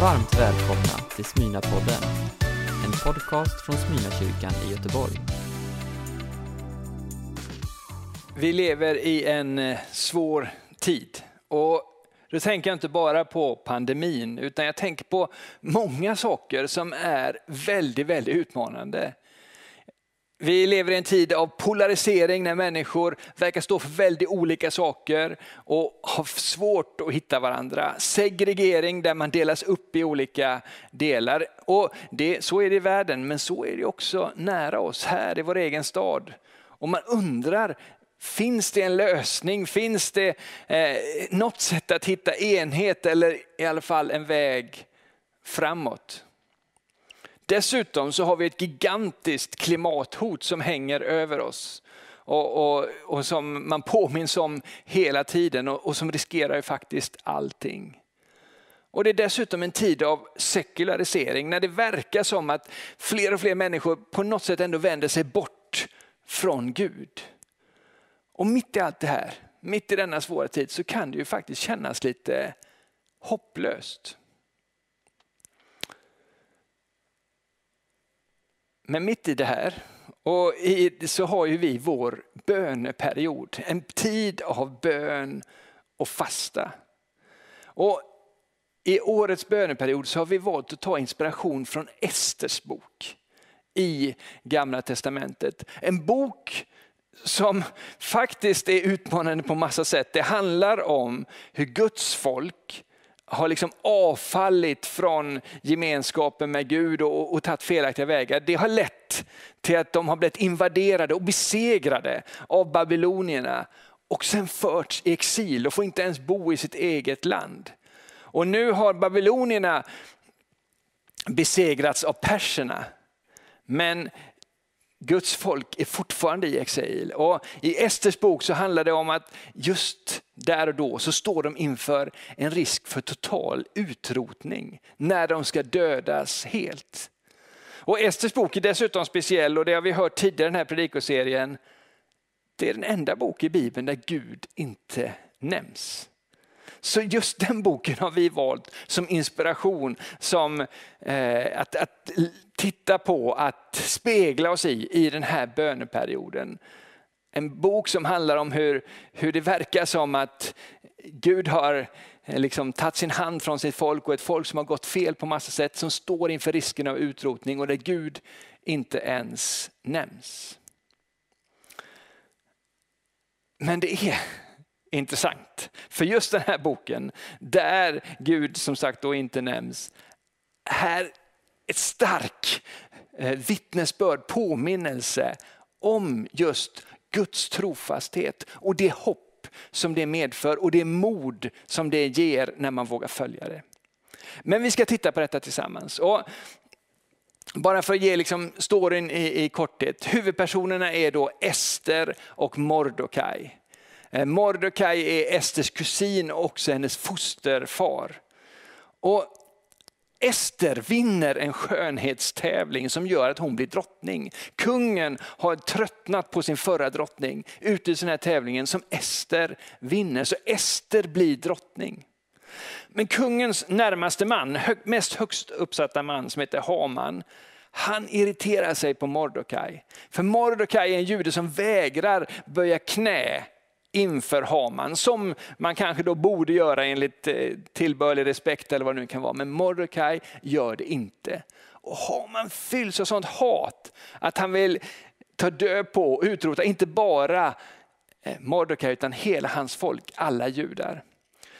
Varmt välkomna till Smyna-podden, en podcast från Smyna-kyrkan i Göteborg. Vi lever i en eh, svår tid och då tänker jag inte bara på pandemin utan jag tänker på många saker som är väldigt, väldigt utmanande. Vi lever i en tid av polarisering när människor verkar stå för väldigt olika saker och har svårt att hitta varandra. Segregering där man delas upp i olika delar. Och det, så är det i världen men så är det också nära oss här i vår egen stad. Och man undrar, finns det en lösning? Finns det eh, något sätt att hitta enhet eller i alla fall en väg framåt? Dessutom så har vi ett gigantiskt klimathot som hänger över oss. Och, och, och som man påminns om hela tiden och, och som riskerar faktiskt allting. Och Det är dessutom en tid av sekularisering när det verkar som att fler och fler människor på något sätt ändå vänder sig bort från Gud. Och mitt i allt det här, mitt i denna svåra tid så kan det ju faktiskt kännas lite hopplöst. Men mitt i det här och i, så har ju vi vår böneperiod. En tid av bön och fasta. Och I årets böneperiod så har vi valt att ta inspiration från Esters bok i Gamla Testamentet. En bok som faktiskt är utmanande på massa sätt. Det handlar om hur Guds folk har liksom avfallit från gemenskapen med Gud och, och tagit felaktiga vägar. Det har lett till att de har blivit invaderade och besegrade av babylonierna och sen förts i exil och får inte ens bo i sitt eget land. Och nu har babylonierna besegrats av perserna. Men Guds folk är fortfarande i exil. Och I Esters bok så handlar det om att just där och då så står de inför en risk för total utrotning när de ska dödas helt. Och Esters bok är dessutom speciell och det har vi hört tidigare i den här predikoserien. Det är den enda bok i Bibeln där Gud inte nämns. Så just den boken har vi valt som inspiration, som eh, att, att titta på, att spegla oss i, i den här böneperioden. En bok som handlar om hur, hur det verkar som att Gud har eh, liksom tagit sin hand från sitt folk och ett folk som har gått fel på massa sätt som står inför risken av utrotning och där Gud inte ens nämns. Men det är intressant. För just den här boken, där Gud som sagt då inte nämns, här ett stark eh, vittnesbörd, påminnelse om just Guds trofasthet och det hopp som det medför och det mod som det ger när man vågar följa det. Men vi ska titta på detta tillsammans. Och bara för att ge liksom storyn i, i korthet. Huvudpersonerna är då Ester och Mordokaj. Eh, Mordokaj är Esters kusin och också hennes fosterfar. Och Ester vinner en skönhetstävling som gör att hon blir drottning. Kungen har tröttnat på sin förra drottning. Ute i den här tävlingen som Ester vinner. Så Ester blir drottning. Men kungens närmaste man, mest högst uppsatta man som heter Haman, han irriterar sig på Mordokaj. För Mordokaj är en jude som vägrar böja knä inför Haman, som man kanske då borde göra enligt eh, tillbörlig respekt eller vad det nu kan vara. Men Mordecai gör det inte. Och Haman fylls av sånt hat att han vill ta död på och utrota inte bara eh, Mordecai utan hela hans folk, alla judar.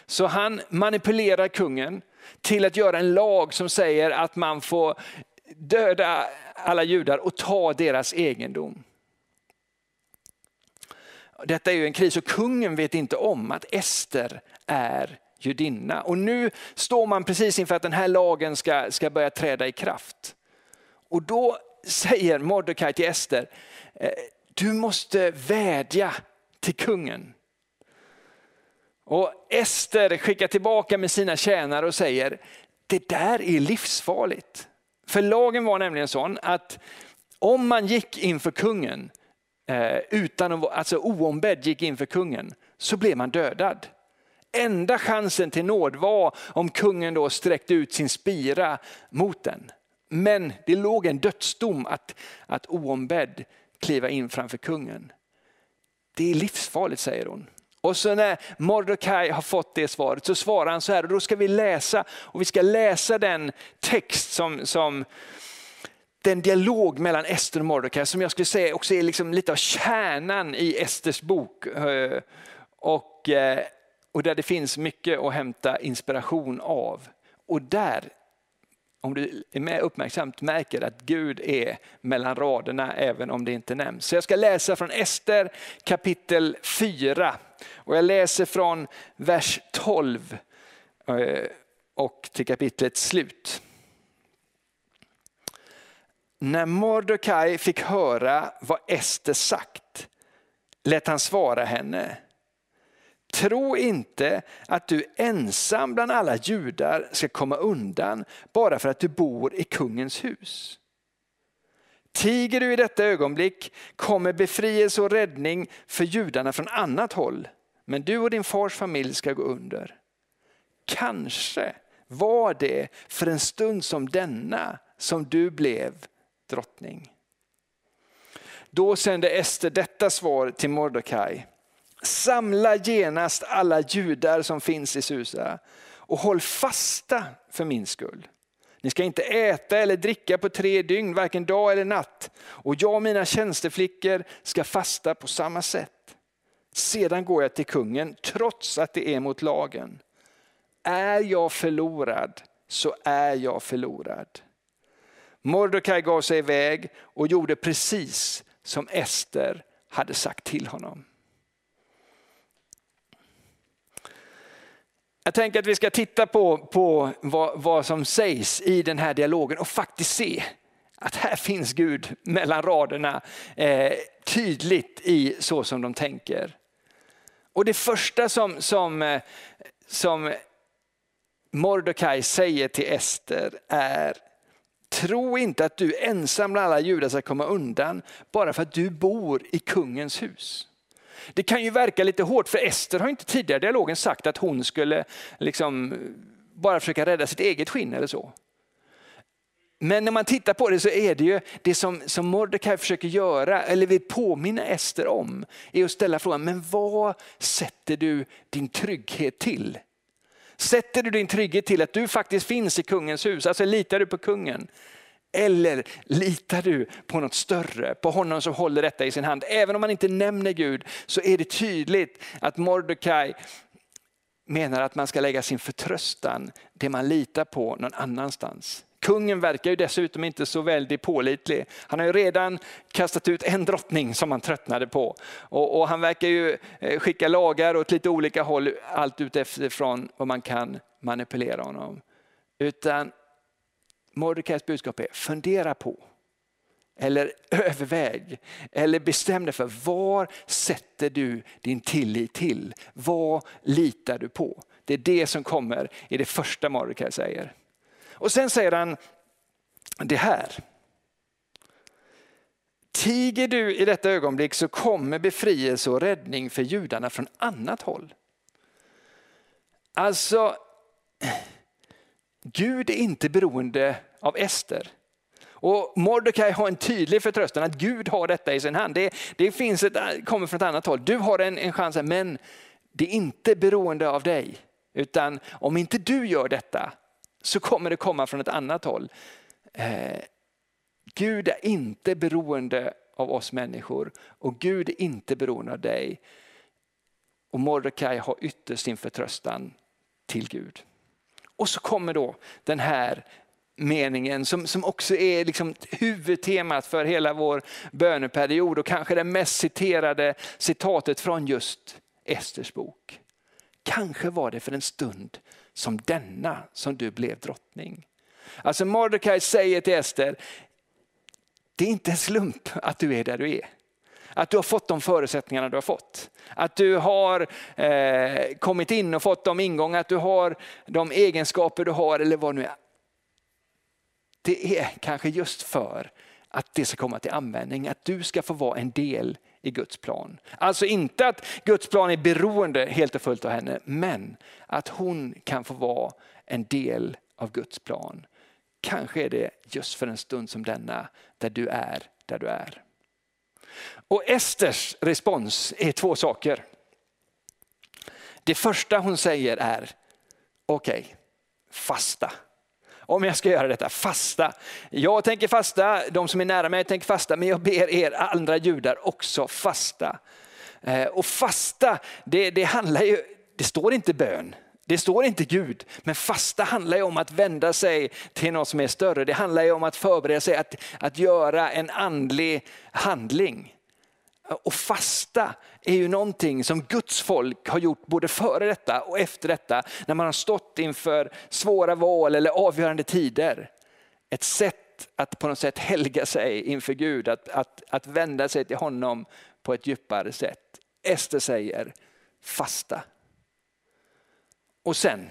Så han manipulerar kungen till att göra en lag som säger att man får döda alla judar och ta deras egendom. Detta är ju en kris och kungen vet inte om att Ester är judinna. Och nu står man precis inför att den här lagen ska, ska börja träda i kraft. Och då säger Mordecai till Ester, eh, du måste vädja till kungen. Och Ester skickar tillbaka med sina tjänare och säger, det där är livsfarligt. För lagen var nämligen sån att om man gick inför kungen Eh, utan att alltså oombedd gick inför kungen så blev man dödad. enda chansen till nåd var om kungen då sträckte ut sin spira mot den. Men det låg en dödsdom att, att oombedd kliva in framför kungen. Det är livsfarligt säger hon. Och så när Mordecai har fått det svaret så svarar han så här, och då ska vi läsa, och vi ska läsa den text som, som den dialog mellan Ester och Mordecai som jag skulle säga också är liksom lite av kärnan i Esters bok. Eh, och, eh, och där det finns mycket att hämta inspiration av. Och där, om du är med uppmärksamt, märker att Gud är mellan raderna även om det inte nämns. Så jag ska läsa från Ester kapitel 4 och jag läser från vers 12 eh, och till kapitlets slut. När Mordecai fick höra vad Ester sagt lät han svara henne. Tro inte att du ensam bland alla judar ska komma undan bara för att du bor i kungens hus. Tiger du i detta ögonblick kommer befrielse och räddning för judarna från annat håll. Men du och din fars familj ska gå under. Kanske var det för en stund som denna som du blev drottning. Då sände Ester detta svar till Mordecai. Samla genast alla judar som finns i Susa och håll fasta för min skull. Ni ska inte äta eller dricka på tre dygn, varken dag eller natt. Och jag och mina tjänsteflickor ska fasta på samma sätt. Sedan går jag till kungen trots att det är mot lagen. Är jag förlorad så är jag förlorad. Mordecai gav sig iväg och gjorde precis som Ester hade sagt till honom. Jag tänker att vi ska titta på, på vad, vad som sägs i den här dialogen och faktiskt se att här finns Gud mellan raderna eh, tydligt i så som de tänker. Och det första som, som, eh, som Mordecai säger till Ester är Tro inte att du ensam bland alla judar ska komma undan bara för att du bor i kungens hus. Det kan ju verka lite hårt för Ester har inte tidigare i dialogen sagt att hon skulle liksom bara försöka rädda sitt eget skinn eller så. Men när man tittar på det så är det ju det som, som Mordecai försöker göra, eller vill påminna Ester om, är att ställa frågan, men vad sätter du din trygghet till? Sätter du din trygghet till att du faktiskt finns i kungens hus? Alltså litar du på kungen? Eller litar du på något större, på honom som håller detta i sin hand? Även om man inte nämner Gud så är det tydligt att Mordecai menar att man ska lägga sin förtröstan, det man litar på, någon annanstans. Kungen verkar ju dessutom inte så väldigt pålitlig. Han har ju redan kastat ut en drottning som han tröttnade på. Och, och han verkar ju eh, skicka lagar åt lite olika håll, allt utifrån vad man kan manipulera honom. Utan Mordecais budskap är fundera på eller överväg eller bestäm dig för var sätter du din tillit till? Vad litar du på? Det är det som kommer i det första Mordecai säger. Och sen säger han det här. Tiger du i detta ögonblick så kommer befrielse och räddning för judarna från annat håll. Alltså, Gud är inte beroende av Ester. Och Mordecai har en tydlig förtröstan att Gud har detta i sin hand. Det, det finns ett, kommer från ett annat håll. Du har en, en chans, men det är inte beroende av dig. Utan om inte du gör detta så kommer det komma från ett annat håll. Eh, Gud är inte beroende av oss människor och Gud är inte beroende av dig. Och Mordecai har ytterst sin förtröstan till Gud. Och så kommer då den här meningen som, som också är liksom huvudtemat för hela vår böneperiod och kanske det mest citerade citatet från just Esters bok. Kanske var det för en stund som denna som du blev drottning. Alltså Mordecai säger till Ester, det är inte en slump att du är där du är. Att du har fått de förutsättningarna du har fått. Att du har eh, kommit in och fått de ingångar, att du har de egenskaper du har eller vad det nu är. Det är kanske just för att det ska komma till användning, att du ska få vara en del i Guds plan. Alltså inte att Guds plan är beroende helt och fullt av henne, men att hon kan få vara en del av Guds plan. Kanske är det just för en stund som denna, där du är där du är. Och Esters respons är två saker. Det första hon säger är, okej, okay, fasta. Om jag ska göra detta, fasta. Jag tänker fasta, de som är nära mig tänker fasta, men jag ber er andra judar också fasta. Eh, och fasta, det, det handlar ju, det står inte bön, det står inte Gud, men fasta handlar ju om att vända sig till något som är större. Det handlar ju om att förbereda sig att, att göra en andlig handling. Och fasta är ju någonting som Guds folk har gjort både före detta och efter detta. När man har stått inför svåra val eller avgörande tider. Ett sätt att på något sätt helga sig inför Gud, att, att, att vända sig till honom på ett djupare sätt. Ester säger fasta. Och sen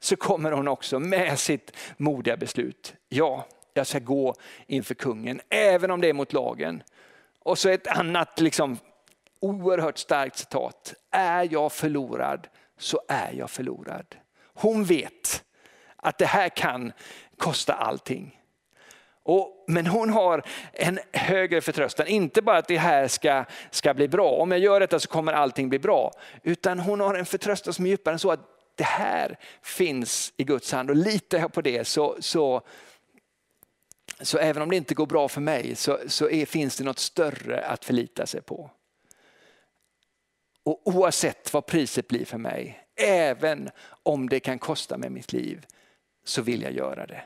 så kommer hon också med sitt modiga beslut. Ja, jag ska gå inför kungen, även om det är mot lagen. Och så ett annat liksom, oerhört starkt citat. Är jag förlorad så är jag förlorad. Hon vet att det här kan kosta allting. Och, men hon har en högre förtröstan, inte bara att det här ska, ska bli bra, om jag gör detta så kommer allting bli bra. Utan hon har en förtröstan som är djupare än så att det här finns i Guds hand och litar jag på det så, så, så även om det inte går bra för mig så, så är, finns det något större att förlita sig på. Och oavsett vad priset blir för mig, även om det kan kosta mig mitt liv, så vill jag göra det.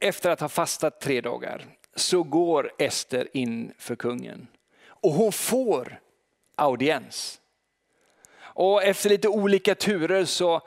Efter att ha fastat tre dagar så går Ester in för kungen och hon får audiens. Och efter lite olika turer så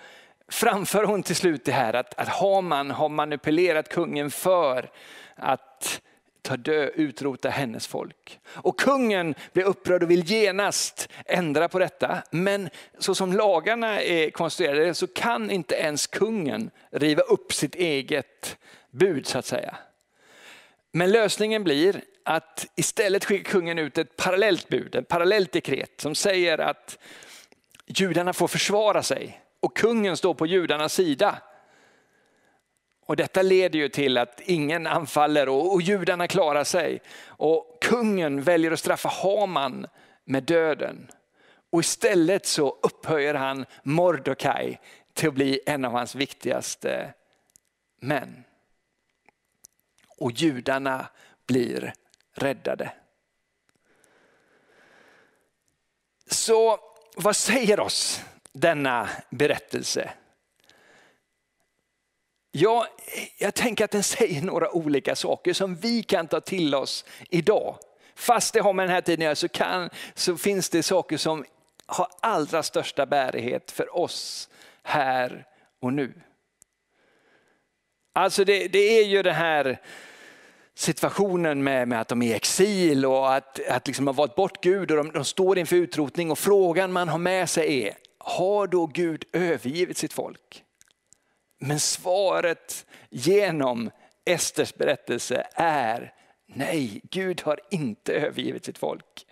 framför hon till slut det här att, att Haman har manipulerat kungen för att ta dö, utrota hennes folk. Och kungen blir upprörd och vill genast ändra på detta. Men så som lagarna är konstruerade så kan inte ens kungen riva upp sitt eget bud så att säga. Men lösningen blir att istället skickar kungen ut ett parallellt bud, ett parallellt dekret som säger att judarna får försvara sig och kungen står på judarnas sida. Och detta leder ju till att ingen anfaller och, och judarna klarar sig. Och kungen väljer att straffa Haman med döden. Och istället så upphöjer han Mordokaj till att bli en av hans viktigaste män. Och judarna blir räddade. Så vad säger oss denna berättelse? Ja, jag tänker att den säger några olika saker som vi kan ta till oss idag. Fast det har med den här tiden att göra så, kan, så finns det saker som har allra största bärighet för oss här och nu. Alltså det, det är ju den här situationen med, med, att de är i exil och att, att liksom har valt bort Gud och de, de står inför utrotning och frågan man har med sig är, har då Gud övergivit sitt folk? Men svaret genom Esters berättelse är nej, Gud har inte övergivit sitt folk.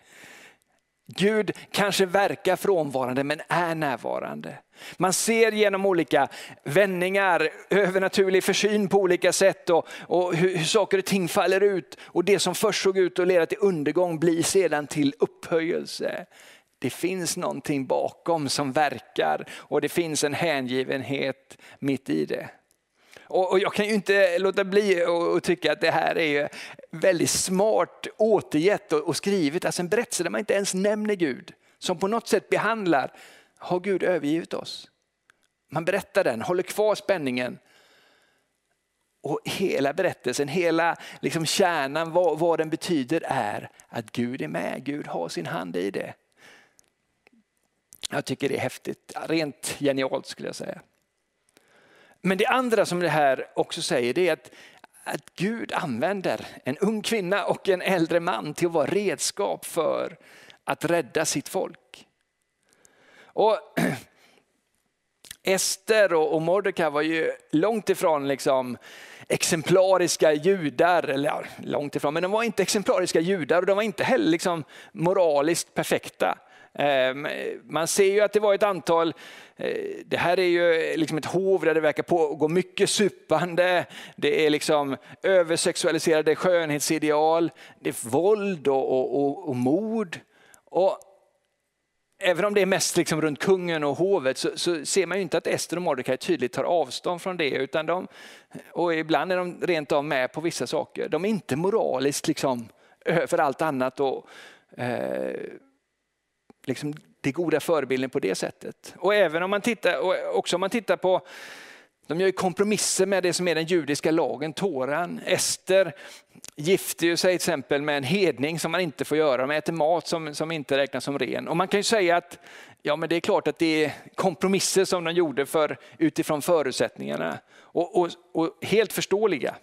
Gud kanske verkar frånvarande men är närvarande. Man ser genom olika vändningar, övernaturlig försyn på olika sätt och, och hur, hur, saker och ting faller ut. Och det som först såg ut att leda till undergång blir sedan till upphöjelse. Det finns någonting bakom som verkar och det finns en hängivenhet mitt i det. Och, jag kan ju inte låta bli att tycka att det här är väldigt smart återgett och, skrivet. Alltså en berättelse där man inte ens nämner Gud. Som på något sätt behandlar, har Gud övergivit oss? Man berättar den, håller kvar spänningen. Och hela berättelsen, hela liksom kärnan, vad, vad den betyder är att Gud är med. Gud har sin hand i det. Jag tycker det är häftigt, rent genialt skulle jag säga. Men det andra som det här också säger det är att, att Gud använder en ung kvinna och en äldre man till att vara redskap för att rädda sitt folk. Och Ester och Mordecai var ju långt ifrån liksom exemplariska judar, eller ja, långt ifrån, men de var inte exemplariska judar och de var inte heller liksom moraliskt perfekta. Ehm, man ser ju att det var ett antal, eh, det här är ju liksom ett hov där det verkar pågå mycket supande, det är liksom översexualiserade skönhetsideal, det är våld och, och, och, och mord. Och Även om det är mest liksom runt kungen och hovet så, så ser man ju inte att Ester och Mordecai tydligt tar avstånd från det. Utan de, och ibland är de rent av med på vissa saker. De är inte moraliskt liksom över allt annat och eh, liksom det goda förebilden på det sättet. Och även om man tittar, och också om man tittar på de gör kompromisser med det som är den judiska lagen, Toran. Ester gifter ju sig till exempel med en hedning som man inte får göra. De äter mat som, som inte räknas som ren. Och man kan ju säga att ja, men det är klart att det är kompromisser som de gjorde för, utifrån förutsättningarna. Och, och, och helt förståeliga.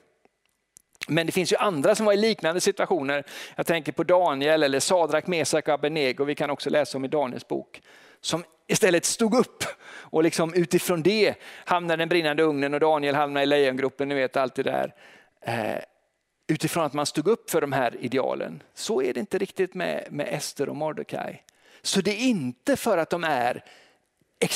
Men det finns ju andra som var i liknande situationer. Jag tänker på Daniel eller Sadrak, Mesak och Abednego. Vi kan också läsa om i Daniels bok. Som istället stod upp och liksom utifrån det hamnade den brinnande ugnen och Daniel hamnade i lejongruppen, ni vet allt det där. Eh, utifrån att man stod upp för de här idealen. Så är det inte riktigt med, med Ester och Mordecai. Så det är inte för att de är Eh,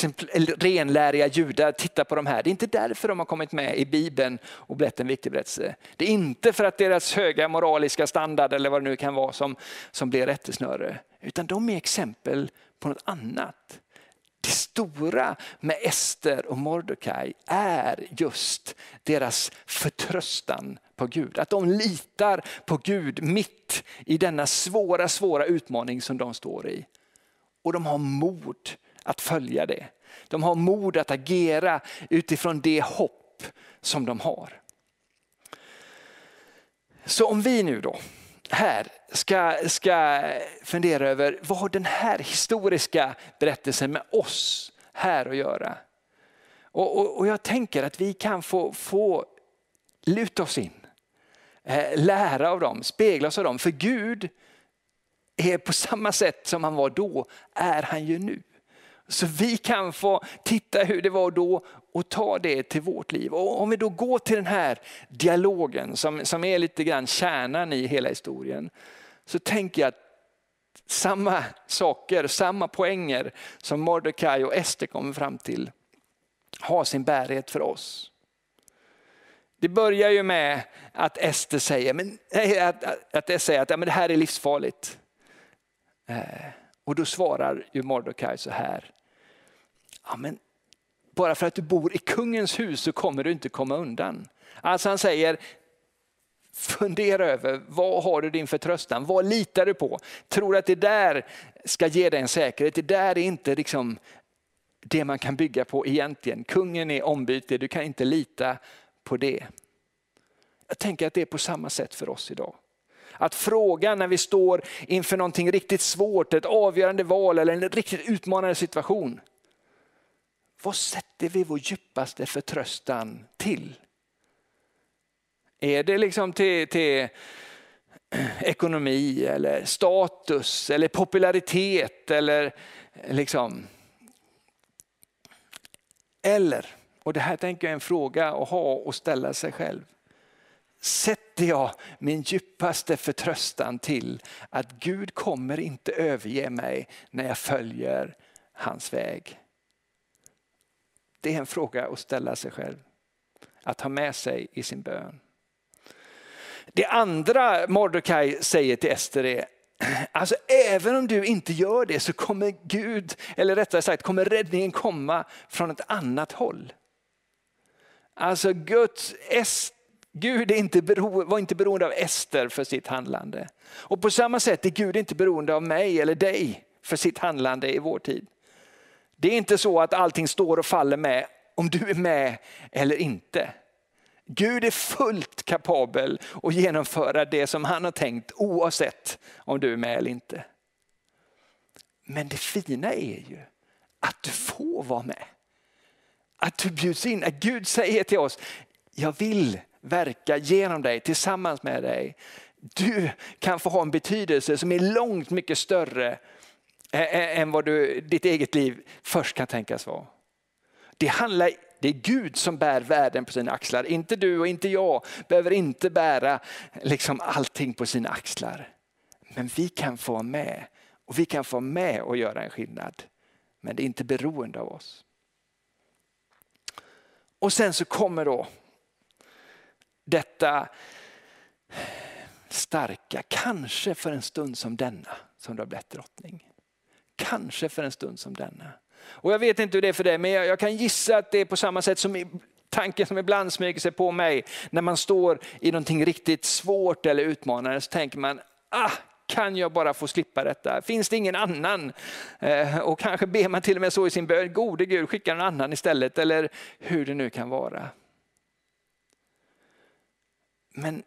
renläriga judar, tittar på de här. Det är inte därför de har kommit med i Bibeln och blivit en viktig berättelse. Det är inte för att deras höga moraliska standard eller vad det nu kan vara som, som blir rättesnöre. Utan de är exempel på något annat. Det stora med Ester och Mordecai är just deras förtröstan på Gud. Att de litar på Gud mitt i denna svåra, svåra utmaning som de står i. Och de har mod att följa det. De har mod att agera utifrån det hopp som de har. Så om vi nu då här ska, ska fundera över vad har den här historiska berättelsen med oss här att göra? Och, och, och jag tänker att vi kan få, få luta oss in, eh, lära av dem, spegla oss av dem. För Gud är på samma sätt som han var då, är han ju nu. Så vi kan få titta hur det var då och ta det till vårt liv. Och om vi då går till den här dialogen som, som är lite grann kärnan i hela historien. Så tänker jag att samma saker, samma poänger som Mordecai och Ester kommer fram till har sin bärighet för oss. Det börjar ju med att Ester säger, men, att, att, att, säger att ja, men det här är livsfarligt. Eh, och då svarar ju Mordecai så här, ja, men bara för att du bor i kungens hus så kommer du inte komma undan. Alltså han säger, fundera över vad har du din förtröstan, vad litar du på? Tror att det där ska ge dig en säkerhet, det där är inte liksom det man kan bygga på egentligen. Kungen är ombyte, du kan inte lita på det. Jag tänker att det är på samma sätt för oss idag. Att fråga när vi står inför någonting riktigt svårt, ett avgörande val eller en riktigt utmanande situation. Vad sätter vi vår djupaste förtröstan till? Är det liksom till, till ekonomi eller status eller popularitet eller liksom eller, och det här tänker jag är en fråga att ha och ställa sig själv. Sätter jag min djupaste förtröstan till att Gud kommer inte överge mig när jag följer hans väg? Det är en fråga att ställa sig själv. Att ha med sig i sin bön. Det andra Mordecai säger till Ester är, alltså även om du inte gör det så kommer Gud, eller rättare sagt kommer räddningen komma från ett annat håll. Alltså Guds, Gud är inte bero, var inte beroende av Ester för sitt handlande. Och på samma sätt är Gud inte beroende av mig eller dig för sitt handlande i vår tid. Det är inte så att allting står och faller med om du är med eller inte. Gud är fullt kapabel att genomföra det som han har tänkt oavsett om du är med eller inte. Men det fina är ju att du får vara med. Att du bjuds in, att Gud säger till oss, jag vill verka genom dig, tillsammans med dig. Du kan få ha en betydelse som är långt mycket större än vad du, ditt eget liv först kan tänkas vara. Det handlar Det är Gud som bär världen på sina axlar. Inte du och inte jag behöver inte bära liksom allting på sina axlar. Men vi kan få vara med och vi kan få med och göra en skillnad. Men det är inte beroende av oss. Och sen så kommer då detta starka, kanske för en stund som denna som du har blivit drottning. Kanske för en stund som denna. Och jag vet inte hur det är för dig, men jag, jag kan gissa att det är på samma sätt som i, tanken som ibland smyger sig på mig när man står i någonting riktigt svårt eller utmanande så tänker man, ah, kan jag bara få slippa detta? Finns det ingen annan? Eh, och kanske ber man till och med så i sin bön, gode Gud skicka någon annan istället eller hur det nu kan vara. Men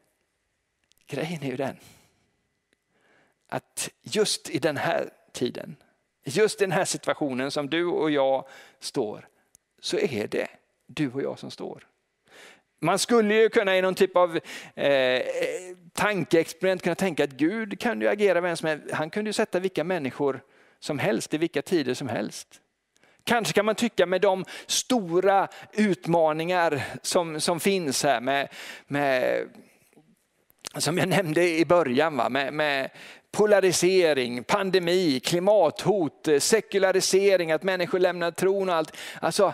grejen är ju den att just i den här tiden, just i den här situationen som du och jag står, så är det du och jag som står. Man skulle ju kunna i någon typ av eh, tankeexperiment kunna tänka att Gud kan ju agera vem som helst. Han kunde ju sätta vilka människor som helst i vilka tider som helst. Kanske kan man tycka med de stora utmaningar som, som finns här med, med som jag nämnde i början, va? Med, med polarisering, pandemi, klimathot, eh, sekularisering, att människor lämnar tron och allt. Alltså,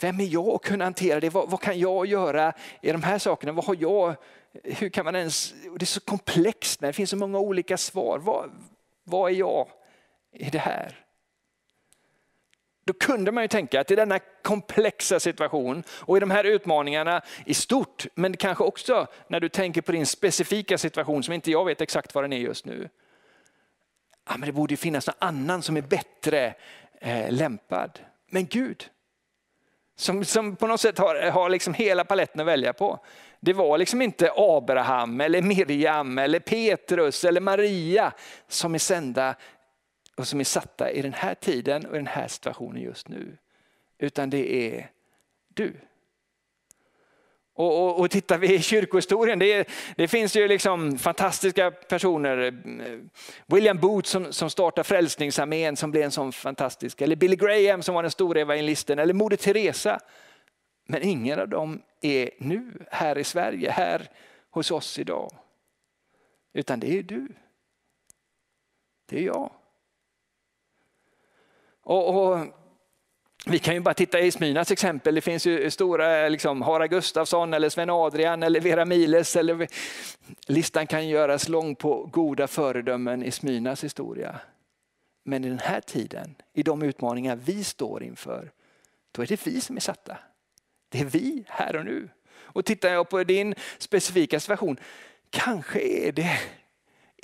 vem är jag att kunna hantera det? Vad, vad, kan jag göra i de här sakerna? Vad har jag? Hur kan man ens? Det är så komplext, det finns så många olika svar. Vad, vad är jag i det här? Då kunde man ju tänka att i denna komplexa situation och i de här utmaningarna i stort, men kanske också när du tänker på din specifika situation som inte jag vet exakt vad den är just nu. Ja, men det borde finnas någon annan som är bättre eh, lämpad. Men Gud, som, som på något sätt har, har liksom hela paletten att välja på. Det var liksom inte Abraham, eller Miriam, eller Petrus eller Maria som är sända och som är satta i den här tiden och i den här situationen just nu. Utan det är du. Och, och, och tittar vi i kyrkohistorien, det, det, finns ju liksom fantastiska personer. William Booth som, som startade Frälsningsarmén som blev en sån fantastisk, eller Billy Graham som var den stora evangelisten, eller Moder Teresa. Men ingen av dem är nu här i Sverige, här hos oss idag. Utan det är du. Det är jag. Och, och, vi kan ju bara titta i Smynas exempel. Det finns ju stora liksom, Hara Gustafsson eller Sven Adrian eller Vera Miles. Eller, listan kan göras lång på goda föredömen i Smynas historia. Men i den här tiden, i de utmaningar vi står inför, då är det vi som är satta. Det är vi här och nu. Och tittar jag på din specifika situation, kanske är det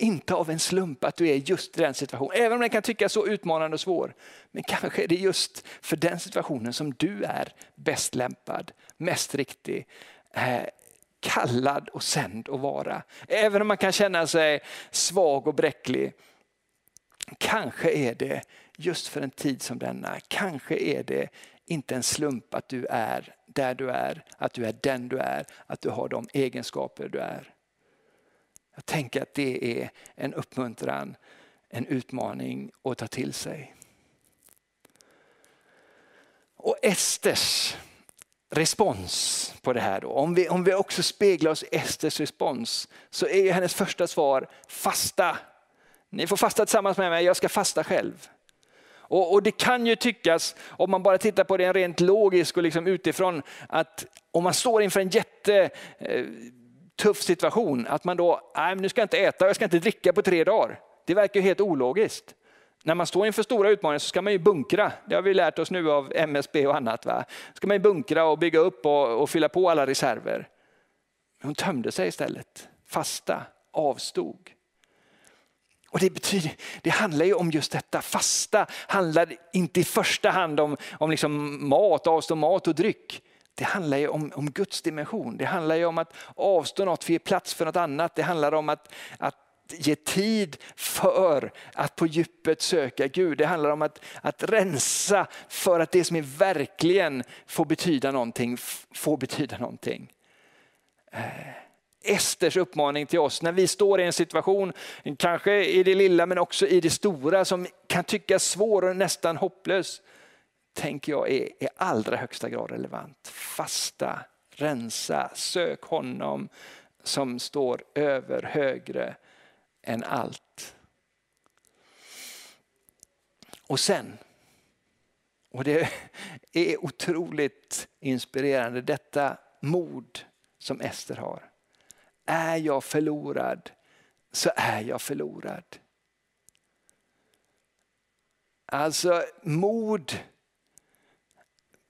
inte av en slump att du är just i den situationen. Även om den kan tyckas så utmanande och svår. Men kanske är det just för den situationen som du är bäst lämpad, mest riktig, eh, kallad och sänd att vara. Även om man kan känna sig svag och bräcklig. Kanske är det just för en tid som denna, kanske är det inte en slump att du är där du är, att du är den du är, att du har de egenskaper du är. Jag tänker att det är en uppmuntran, en utmaning att ta till sig. Och Esters respons på det här då. Om vi, om vi också speglar oss i Esters respons så är hennes första svar fasta. Ni får fasta tillsammans med mig, jag ska fasta själv. Och, och, Det kan ju tyckas, om man bara tittar på det rent logiskt och liksom utifrån, att om man står inför en jätte eh, tuff situation, att man då, nej nu ska jag inte äta och jag ska inte dricka på tre dagar. Det verkar ju helt ologiskt. När man står inför stora utmaningar så ska man ju bunkra. Det har vi lärt oss nu av MSB och annat. Va? ska man ju bunkra och bygga upp och, och fylla på alla reserver. Men Hon tömde sig istället. Fasta, avstod. Och det, betyder, det handlar ju om just detta. Fasta handlar inte i första hand om, om liksom mat, avstå mat och dryck. Det handlar ju om, om Guds dimension. Det handlar ju om att avstå något för att ge plats för något annat. Det handlar om att, att ge tid för att på djupet söka Gud. Det handlar om att, att rensa för att det som är verkligen får betyda någonting, får betyda någonting. Eh, Esters uppmaning till oss när vi står i en situation, kanske i det lilla men också i det stora som kan tyckas svår och nästan hopplös tänker jag är i allra högsta grad relevant. Fasta, rensa, sök honom som står över högre än allt. Och sen, och det är otroligt inspirerande, detta mod som Ester har. Är jag förlorad så är jag förlorad. Alltså mod,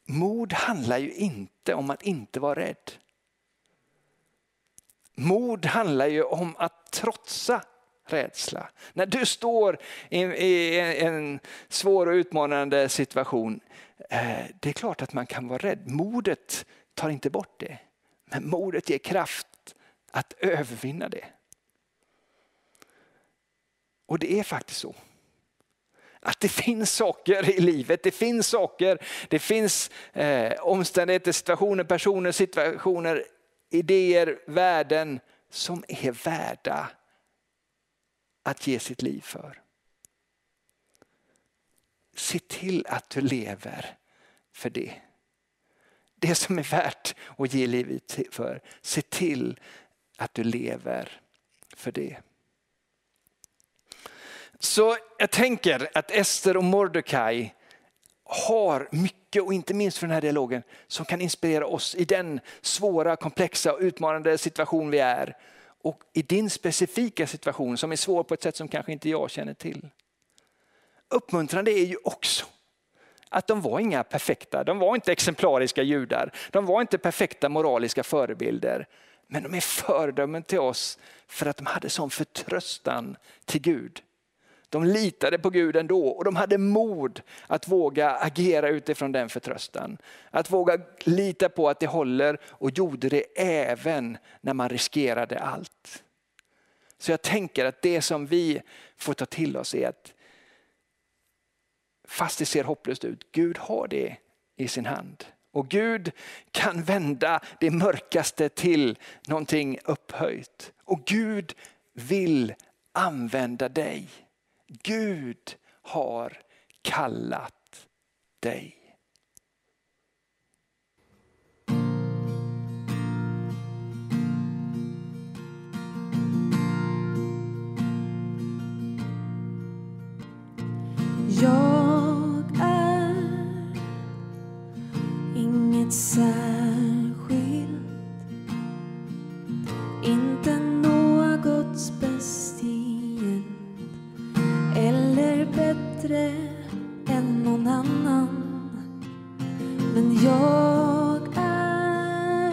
mod handlar ju inte om att inte vara rädd. Mod handlar ju om att trotsa rädsla. När du står i en svår och utmanande situation, eh, det är klart att man kan vara rädd. Modet tar inte bort det. Men modet ger kraft att övervinna det. Och det är faktiskt så. Att det finns saker i livet, det finns saker, det finns eh, omständigheter, situationer, personer, situationer, idéer, värden som är värda att ge sitt liv för. Se till att du lever för det. Det som är värt att ge livet för. Se till att du lever för det. Så jag tänker att Ester och Mordecai har mycket, och inte minst för den här dialogen, som kan inspirera oss i den svåra, komplexa och utmanande situation vi är. Och i din specifika situation som är svår på ett sätt som kanske inte jag känner till. Uppmuntrande är ju också att de var inga perfekta, de var inte exemplariska judar, de var inte perfekta moraliska förebilder. Men de är föredömen till oss för att de hade sån förtröstan till Gud. De litade på Gud ändå och de hade mod att våga agera utifrån den förtröstan. Att våga lita på att det håller och gjorde det även när man riskerade allt. Så jag tänker att det som vi får ta till oss är att fast det ser hopplöst ut, Gud har det i sin hand. Och Gud kan vända det mörkaste till någonting upphöjt. Och Gud vill använda dig. Gud har kallat dig. Bättre än någon annan. Men jag är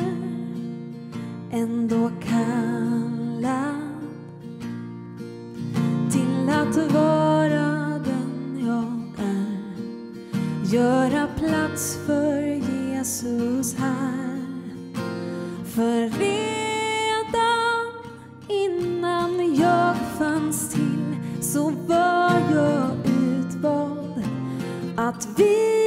ändå kallad till att vara den jag är. Göra plats för Jesus här. För redan innan jag fanns till så var att vi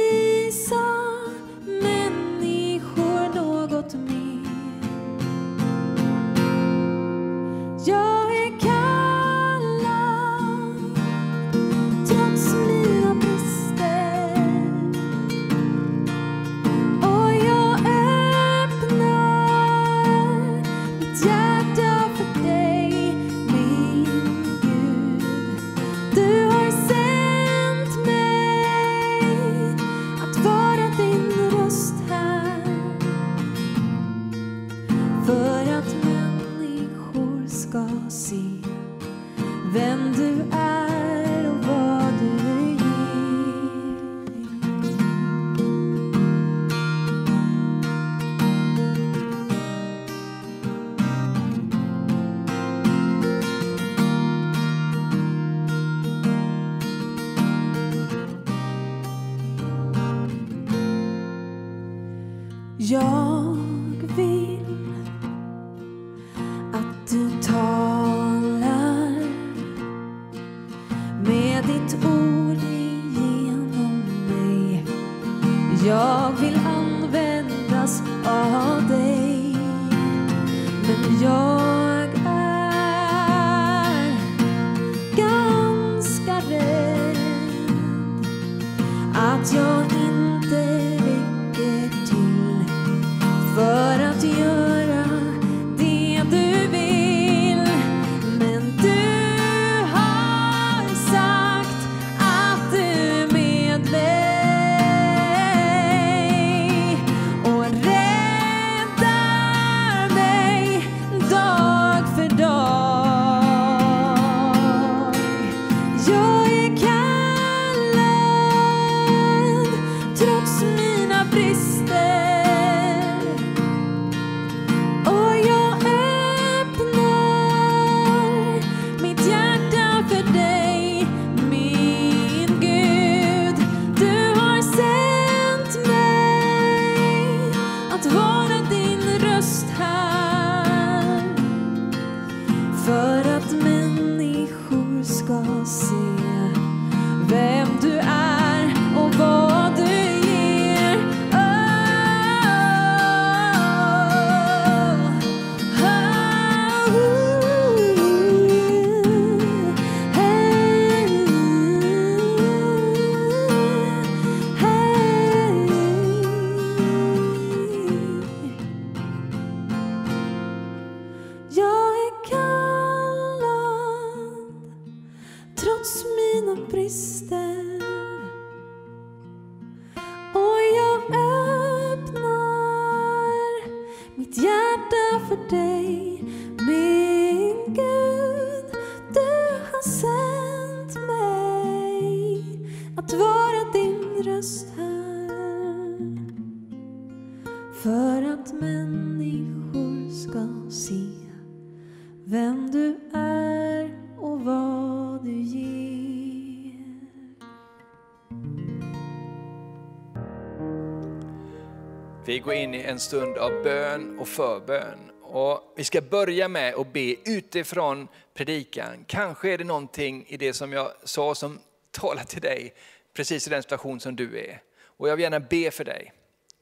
Vi går in i en stund av bön och förbön. Och vi ska börja med att be utifrån predikan. Kanske är det någonting i det som jag sa som talar till dig precis i den situation som du är. Och jag vill gärna be för dig.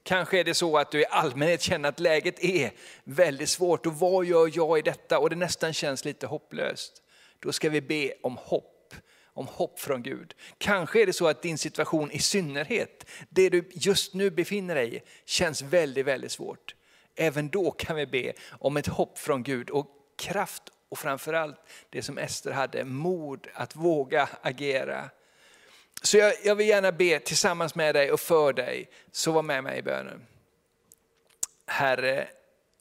Kanske är det så att du i allmänhet känner att läget är väldigt svårt och vad gör jag i detta? Och det nästan känns lite hopplöst. Då ska vi be om hopp om hopp från Gud. Kanske är det så att din situation i synnerhet, det du just nu befinner dig i, känns väldigt, väldigt svårt. Även då kan vi be om ett hopp från Gud och kraft och framförallt det som Ester hade, mod att våga agera. Så jag, jag vill gärna be tillsammans med dig och för dig, så var med mig i bönen. Herre,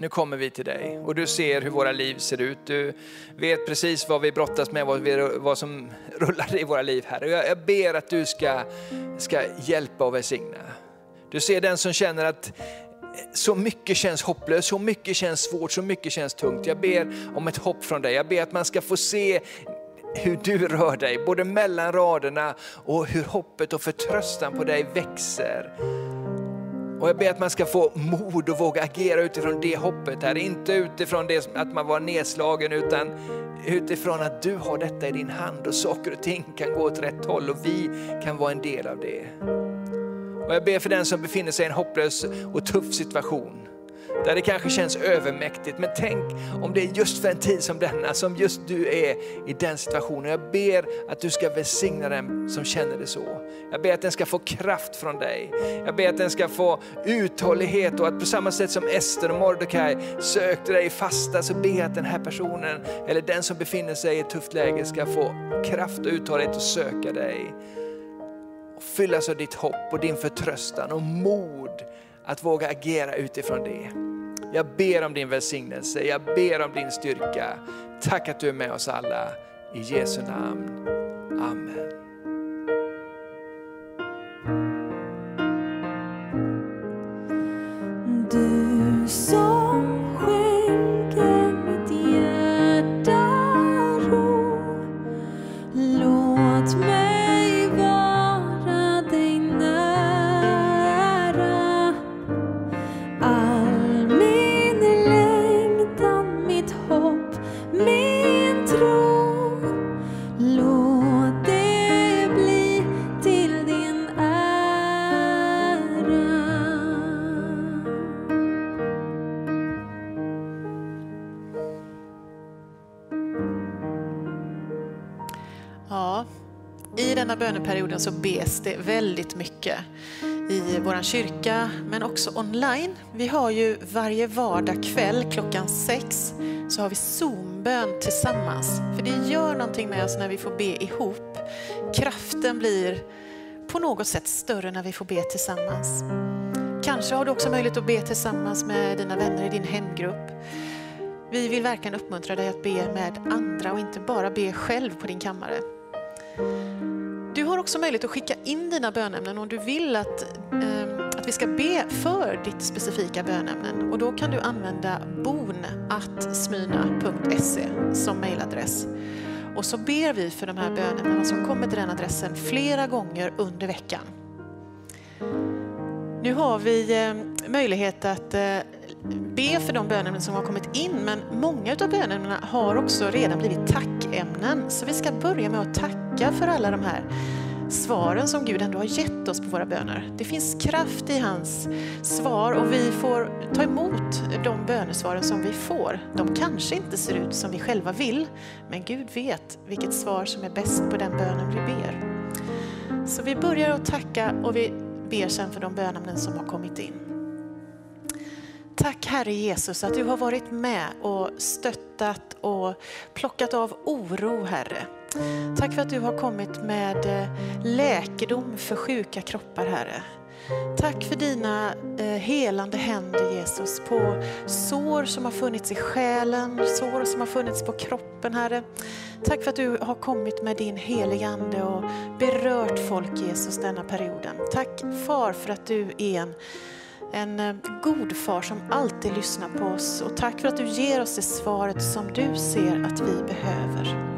nu kommer vi till dig och du ser hur våra liv ser ut. Du vet precis vad vi brottas med, vad, vi, vad som rullar i våra liv här. Jag, jag ber att du ska, ska hjälpa och välsigna. Du ser den som känner att så mycket känns hopplöst, så mycket känns svårt, så mycket känns tungt. Jag ber om ett hopp från dig. Jag ber att man ska få se hur du rör dig, både mellan raderna och hur hoppet och förtröstan på dig växer. Och jag ber att man ska få mod och våga agera utifrån det hoppet här. Inte utifrån det att man var nedslagen utan utifrån att du har detta i din hand och saker och ting kan gå åt rätt håll och vi kan vara en del av det. Och jag ber för den som befinner sig i en hopplös och tuff situation där det kanske känns övermäktigt. Men tänk om det är just för en tid som denna, som just du är i den situationen. Jag ber att du ska välsigna den som känner det så. Jag ber att den ska få kraft från dig. Jag ber att den ska få uthållighet och att på samma sätt som Ester och Mordecai sökte dig fasta så ber jag att den här personen, eller den som befinner sig i ett tufft läge ska få kraft och uthållighet att söka dig. Och fyllas av ditt hopp och din förtröstan och mod att våga agera utifrån det. Jag ber om din välsignelse, jag ber om din styrka. Tack att du är med oss alla. I Jesu namn. Amen. Du sa böneperioden så bes det väldigt mycket i vår kyrka men också online. Vi har ju varje vardag kväll klockan sex så har vi Zoombön tillsammans. För det gör någonting med oss när vi får be ihop. Kraften blir på något sätt större när vi får be tillsammans. Kanske har du också möjlighet att be tillsammans med dina vänner i din hemgrupp. Vi vill verkligen uppmuntra dig att be med andra och inte bara be själv på din kammare. Du har också möjlighet att skicka in dina bönämnen om du vill att, eh, att vi ska be för ditt specifika bönämnen. Och då kan du använda bonatsmyna.se som mejladress. Och så ber vi för de här bönämnena som kommer till den adressen flera gånger under veckan. Nu har vi eh, möjlighet att eh, be för de bönämnen som har kommit in men många av bönämnena har också redan blivit tackämnen. Så vi ska börja med att tacka för alla de här svaren som Gud ändå har gett oss på våra böner. Det finns kraft i hans svar och vi får ta emot de bönesvaren som vi får. De kanske inte ser ut som vi själva vill men Gud vet vilket svar som är bäst på den bönen vi ber. Så vi börjar att tacka och vi ber sen för de bönämnen som har kommit in. Tack Herre Jesus att du har varit med och stöttat och plockat av oro Herre. Tack för att du har kommit med eh, läkedom för sjuka kroppar Herre. Tack för dina eh, helande händer Jesus på sår som har funnits i själen, sår som har funnits på kroppen Herre. Tack för att du har kommit med din heliga Ande och berört folk Jesus denna perioden. Tack Far för att du är en en eh, god far som alltid lyssnar på oss och tack för att du ger oss det svaret som du ser att vi behöver.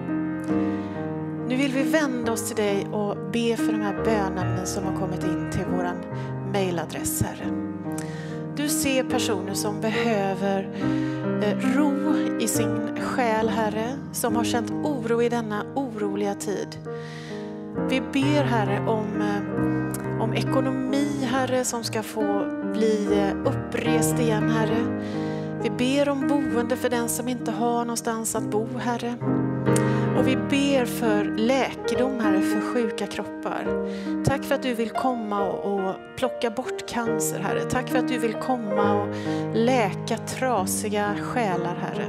Nu vill vi vända oss till dig och be för de här bönämnen som har kommit in till vår mejladress, Herre. Du ser personer som behöver eh, ro i sin själ, Herre, som har känt oro i denna oroliga tid. Vi ber, Herre, om, eh, om ekonomi, Herre, som ska få bli eh, upprest igen, Herre. Vi ber om boende för den som inte har någonstans att bo, Herre. Och vi ber för läkedom, Herre, för sjuka kroppar. Tack för att du vill komma och plocka bort cancer, Herre. Tack för att du vill komma och läka trasiga själar, Herre.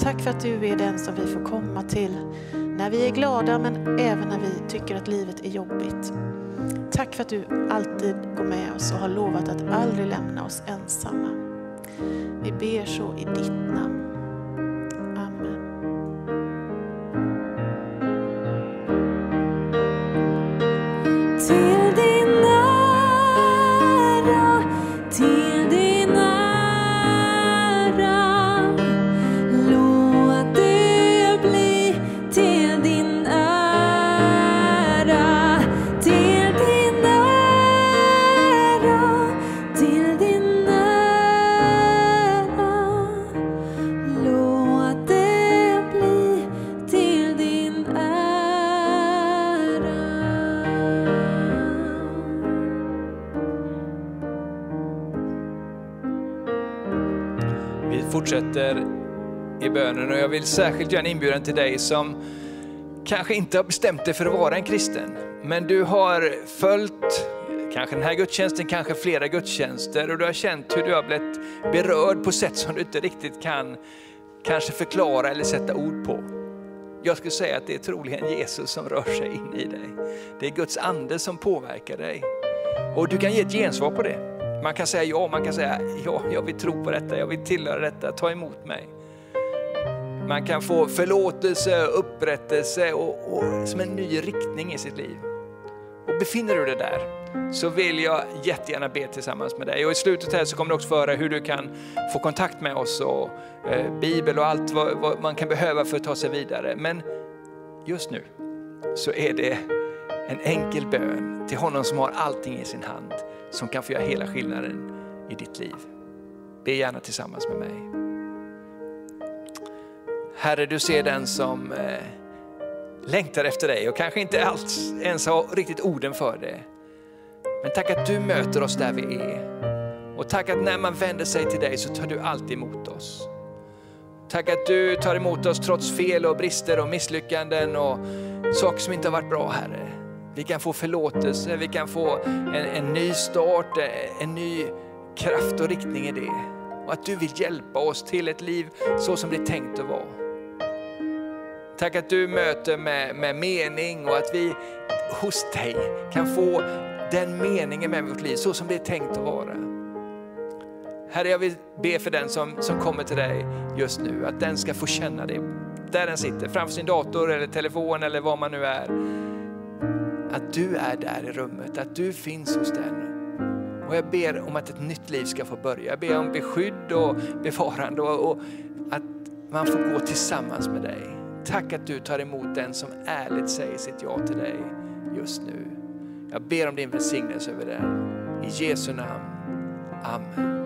Tack för att du är den som vi får komma till när vi är glada men även när vi tycker att livet är jobbigt. Tack för att du alltid går med oss och har lovat att aldrig lämna oss ensamma. Vi ber så i ditt namn. Fortsätter i bönen och jag vill särskilt göra en inbjudan till dig som kanske inte har bestämt dig för att vara en kristen. Men du har följt kanske den här gudstjänsten, kanske flera gudstjänster och du har känt hur du har blivit berörd på sätt som du inte riktigt kan kanske förklara eller sätta ord på. Jag skulle säga att det är troligen Jesus som rör sig in i dig. Det är Guds ande som påverkar dig. Och du kan ge ett gensvar på det. Man kan säga ja, man kan säga ja, jag vill tro på detta, jag vill tillhöra detta, ta emot mig. Man kan få förlåtelse, upprättelse och, och som en ny riktning i sitt liv. Och befinner du dig där så vill jag jättegärna be tillsammans med dig. Och i slutet här så kommer du också föra hur du kan få kontakt med oss och eh, Bibel och allt vad, vad man kan behöva för att ta sig vidare. Men just nu så är det en enkel bön till honom som har allting i sin hand som kan få göra hela skillnaden i ditt liv. Be gärna tillsammans med mig. Herre, du ser den som eh, längtar efter dig och kanske inte alls ens har riktigt orden för det. Men tack att du möter oss där vi är. Och tack att när man vänder sig till dig så tar du alltid emot oss. Tack att du tar emot oss trots fel och brister och misslyckanden och saker som inte har varit bra Herre. Vi kan få förlåtelse, vi kan få en, en ny start, en ny kraft och riktning i det. Och att du vill hjälpa oss till ett liv så som det är tänkt att vara. Tack att du möter med, med mening och att vi hos dig kan få den meningen med vårt liv så som det är tänkt att vara. Herre, jag vill be för den som, som kommer till dig just nu, att den ska få känna det där den sitter, framför sin dator eller telefon eller var man nu är. Att du är där i rummet, att du finns hos den. Och jag ber om att ett nytt liv ska få börja. Jag ber om beskydd och bevarande och, och att man får gå tillsammans med dig. Tack att du tar emot den som ärligt säger sitt ja till dig just nu. Jag ber om din välsignelse över den. I Jesu namn. Amen.